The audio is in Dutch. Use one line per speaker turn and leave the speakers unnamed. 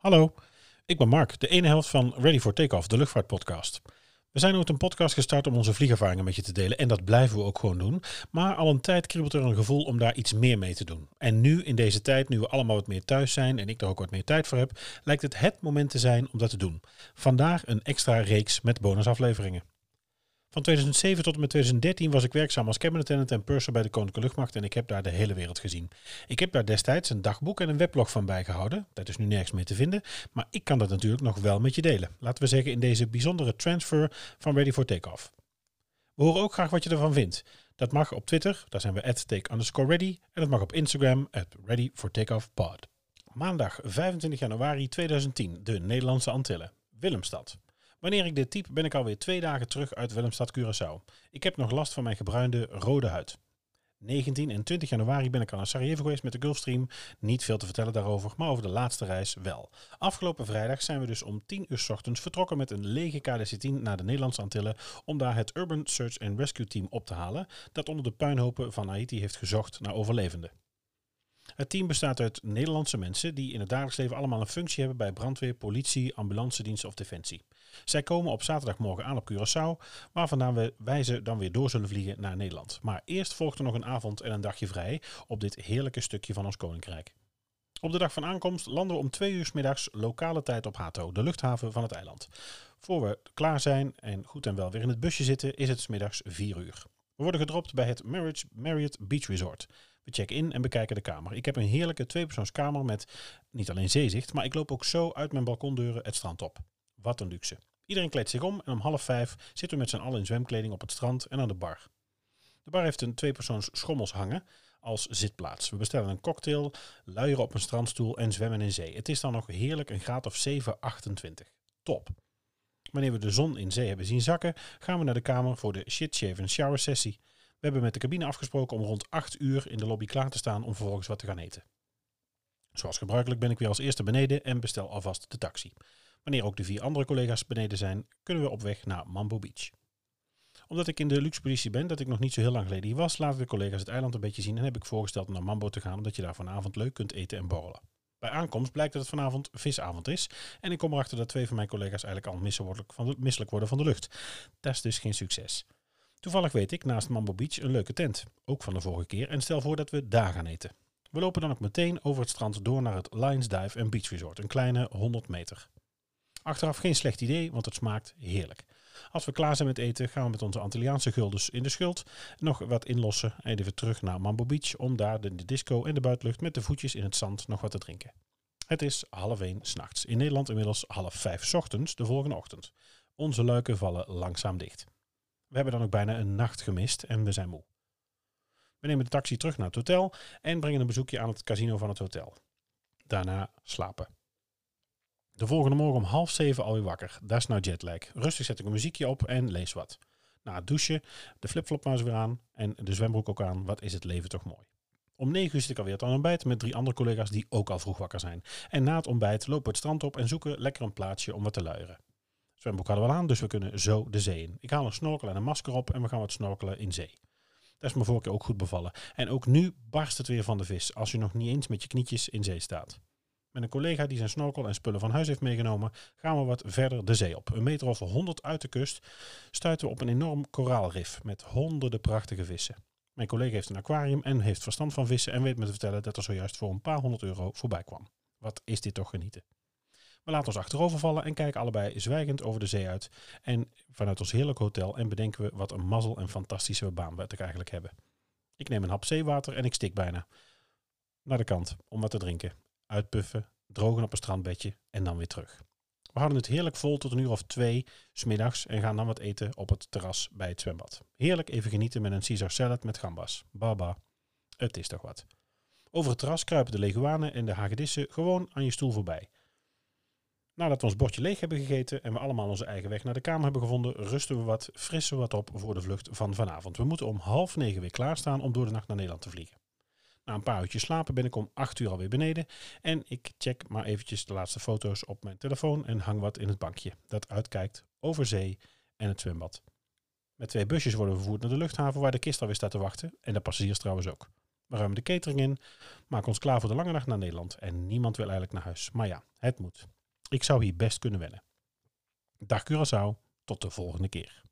Hallo, ik ben Mark, de ene helft van Ready for Takeoff, de luchtvaartpodcast. We zijn ooit een podcast gestart om onze vliegervaringen met je te delen en dat blijven we ook gewoon doen. Maar al een tijd kriebelt er een gevoel om daar iets meer mee te doen. En nu, in deze tijd, nu we allemaal wat meer thuis zijn en ik er ook wat meer tijd voor heb, lijkt het het moment te zijn om dat te doen. Vandaag een extra reeks met bonusafleveringen. Van 2007 tot en met 2013 was ik werkzaam als cabin attendant en purser bij de Koninklijke Luchtmacht en ik heb daar de hele wereld gezien. Ik heb daar destijds een dagboek en een weblog van bijgehouden. Dat is nu nergens meer te vinden, maar ik kan dat natuurlijk nog wel met je delen. Laten we zeggen in deze bijzondere transfer van Ready for Takeoff. We horen ook graag wat je ervan vindt. Dat mag op Twitter, daar zijn we at take underscore ready. En dat mag op Instagram, at ready for takeoff pod. Maandag 25 januari 2010, de Nederlandse Antillen, Willemstad. Wanneer ik dit typ ben ik alweer twee dagen terug uit Willemstad Curaçao. Ik heb nog last van mijn gebruinde rode huid. 19 en 20 januari ben ik al naar Sarajevo geweest met de Gulfstream. Niet veel te vertellen daarover, maar over de laatste reis wel. Afgelopen vrijdag zijn we dus om 10 uur ochtends vertrokken met een lege KDC-10 naar de Nederlandse Antillen om daar het Urban Search and Rescue Team op te halen dat onder de puinhopen van Haiti heeft gezocht naar overlevenden. Het team bestaat uit Nederlandse mensen die in het dagelijks leven allemaal een functie hebben bij brandweer, politie, ambulance dienst of defensie. Zij komen op zaterdagmorgen aan op Curaçao, waar vandaan wij ze dan weer door zullen vliegen naar Nederland. Maar eerst volgt er nog een avond en een dagje vrij op dit heerlijke stukje van ons koninkrijk. Op de dag van aankomst landen we om twee uur middags lokale tijd op Hato, de luchthaven van het eiland. Voor we klaar zijn en goed en wel weer in het busje zitten, is het middags vier uur. We worden gedropt bij het Marriott, Marriott Beach Resort. We checken in en bekijken de kamer. Ik heb een heerlijke tweepersoonskamer met niet alleen zeezicht, maar ik loop ook zo uit mijn balkondeuren het strand op. Wat een luxe. Iedereen kleedt zich om en om half vijf zitten we met z'n allen in zwemkleding op het strand en aan de bar. De bar heeft een tweepersoons schommels hangen als zitplaats. We bestellen een cocktail, luieren op een strandstoel en zwemmen in zee. Het is dan nog heerlijk een graad of 7, 28. Top. Wanneer we de zon in zee hebben zien zakken, gaan we naar de kamer voor de shit shave shower sessie. We hebben met de cabine afgesproken om rond 8 uur in de lobby klaar te staan om vervolgens wat te gaan eten. Zoals gebruikelijk ben ik weer als eerste beneden en bestel alvast de taxi. Wanneer ook de vier andere collega's beneden zijn, kunnen we op weg naar Mambo Beach. Omdat ik in de luxe positie ben, dat ik nog niet zo heel lang geleden hier was, laten de collega's het eiland een beetje zien en heb ik voorgesteld om naar Mambo te gaan, omdat je daar vanavond leuk kunt eten en borrelen. Bij aankomst blijkt dat het vanavond visavond is. En ik kom erachter dat twee van mijn collega's eigenlijk al misselijk, worden van de lucht. Dat is dus geen succes. Toevallig weet ik naast Mambo Beach een leuke tent. Ook van de vorige keer. En stel voor dat we daar gaan eten. We lopen dan ook meteen over het strand door naar het Lions Dive Beach Resort. Een kleine 100 meter. Achteraf geen slecht idee, want het smaakt heerlijk. Als we klaar zijn met eten, gaan we met onze Antilliaanse guldens in de schuld nog wat inlossen en even terug naar Mambo Beach om daar de disco en de buitenlucht met de voetjes in het zand nog wat te drinken. Het is half één s'nachts. In Nederland inmiddels half vijf ochtends de volgende ochtend. Onze luiken vallen langzaam dicht. We hebben dan ook bijna een nacht gemist en we zijn moe. We nemen de taxi terug naar het hotel en brengen een bezoekje aan het casino van het hotel. Daarna slapen. De volgende morgen om half zeven alweer wakker. Dat is nou jetlag. Rustig zet ik een muziekje op en lees wat. Na het douchen, de flipflop maar weer aan en de zwembroek ook aan. Wat is het leven toch mooi. Om negen uur zit ik alweer aan ontbijt met drie andere collega's die ook al vroeg wakker zijn. En na het ontbijt lopen we het strand op en zoeken lekker een plaatsje om wat te luieren. Zwembroek hadden we al aan, dus we kunnen zo de zee in. Ik haal een snorkel en een masker op en we gaan wat snorkelen in zee. Dat is me vorige keer ook goed bevallen. En ook nu barst het weer van de vis, als je nog niet eens met je knietjes in zee staat. Met een collega die zijn snorkel en spullen van huis heeft meegenomen, gaan we wat verder de zee op. Een meter of honderd uit de kust stuiten we op een enorm koraalrif met honderden prachtige vissen. Mijn collega heeft een aquarium en heeft verstand van vissen en weet me te vertellen dat er zojuist voor een paar honderd euro voorbij kwam. Wat is dit toch genieten? We laten ons achterovervallen en kijken allebei zwijgend over de zee uit. En vanuit ons heerlijk hotel en bedenken we wat een mazzel en fantastische baan we eigenlijk hebben. Ik neem een hap zeewater en ik stik bijna. Naar de kant om wat te drinken uitpuffen, drogen op een strandbedje en dan weer terug. We houden het heerlijk vol tot een uur of twee smiddags en gaan dan wat eten op het terras bij het zwembad. Heerlijk even genieten met een Caesar salad met gambas. Baba, het is toch wat. Over het terras kruipen de leguanen en de hagedissen gewoon aan je stoel voorbij. Nadat we ons bordje leeg hebben gegeten en we allemaal onze eigen weg naar de kamer hebben gevonden, rusten we wat, frissen we wat op voor de vlucht van vanavond. We moeten om half negen weer klaarstaan om door de nacht naar Nederland te vliegen. Na een paar uurtjes slapen ben ik om 8 uur alweer beneden. En ik check maar eventjes de laatste foto's op mijn telefoon en hang wat in het bankje. Dat uitkijkt over zee en het zwembad. Met twee busjes worden we vervoerd naar de luchthaven waar de kist alweer staat te wachten. En de passagiers trouwens ook. We ruimen de catering in, maken ons klaar voor de lange nacht naar Nederland en niemand wil eigenlijk naar huis. Maar ja, het moet. Ik zou hier best kunnen wennen. Dag Curaçao, tot de volgende keer.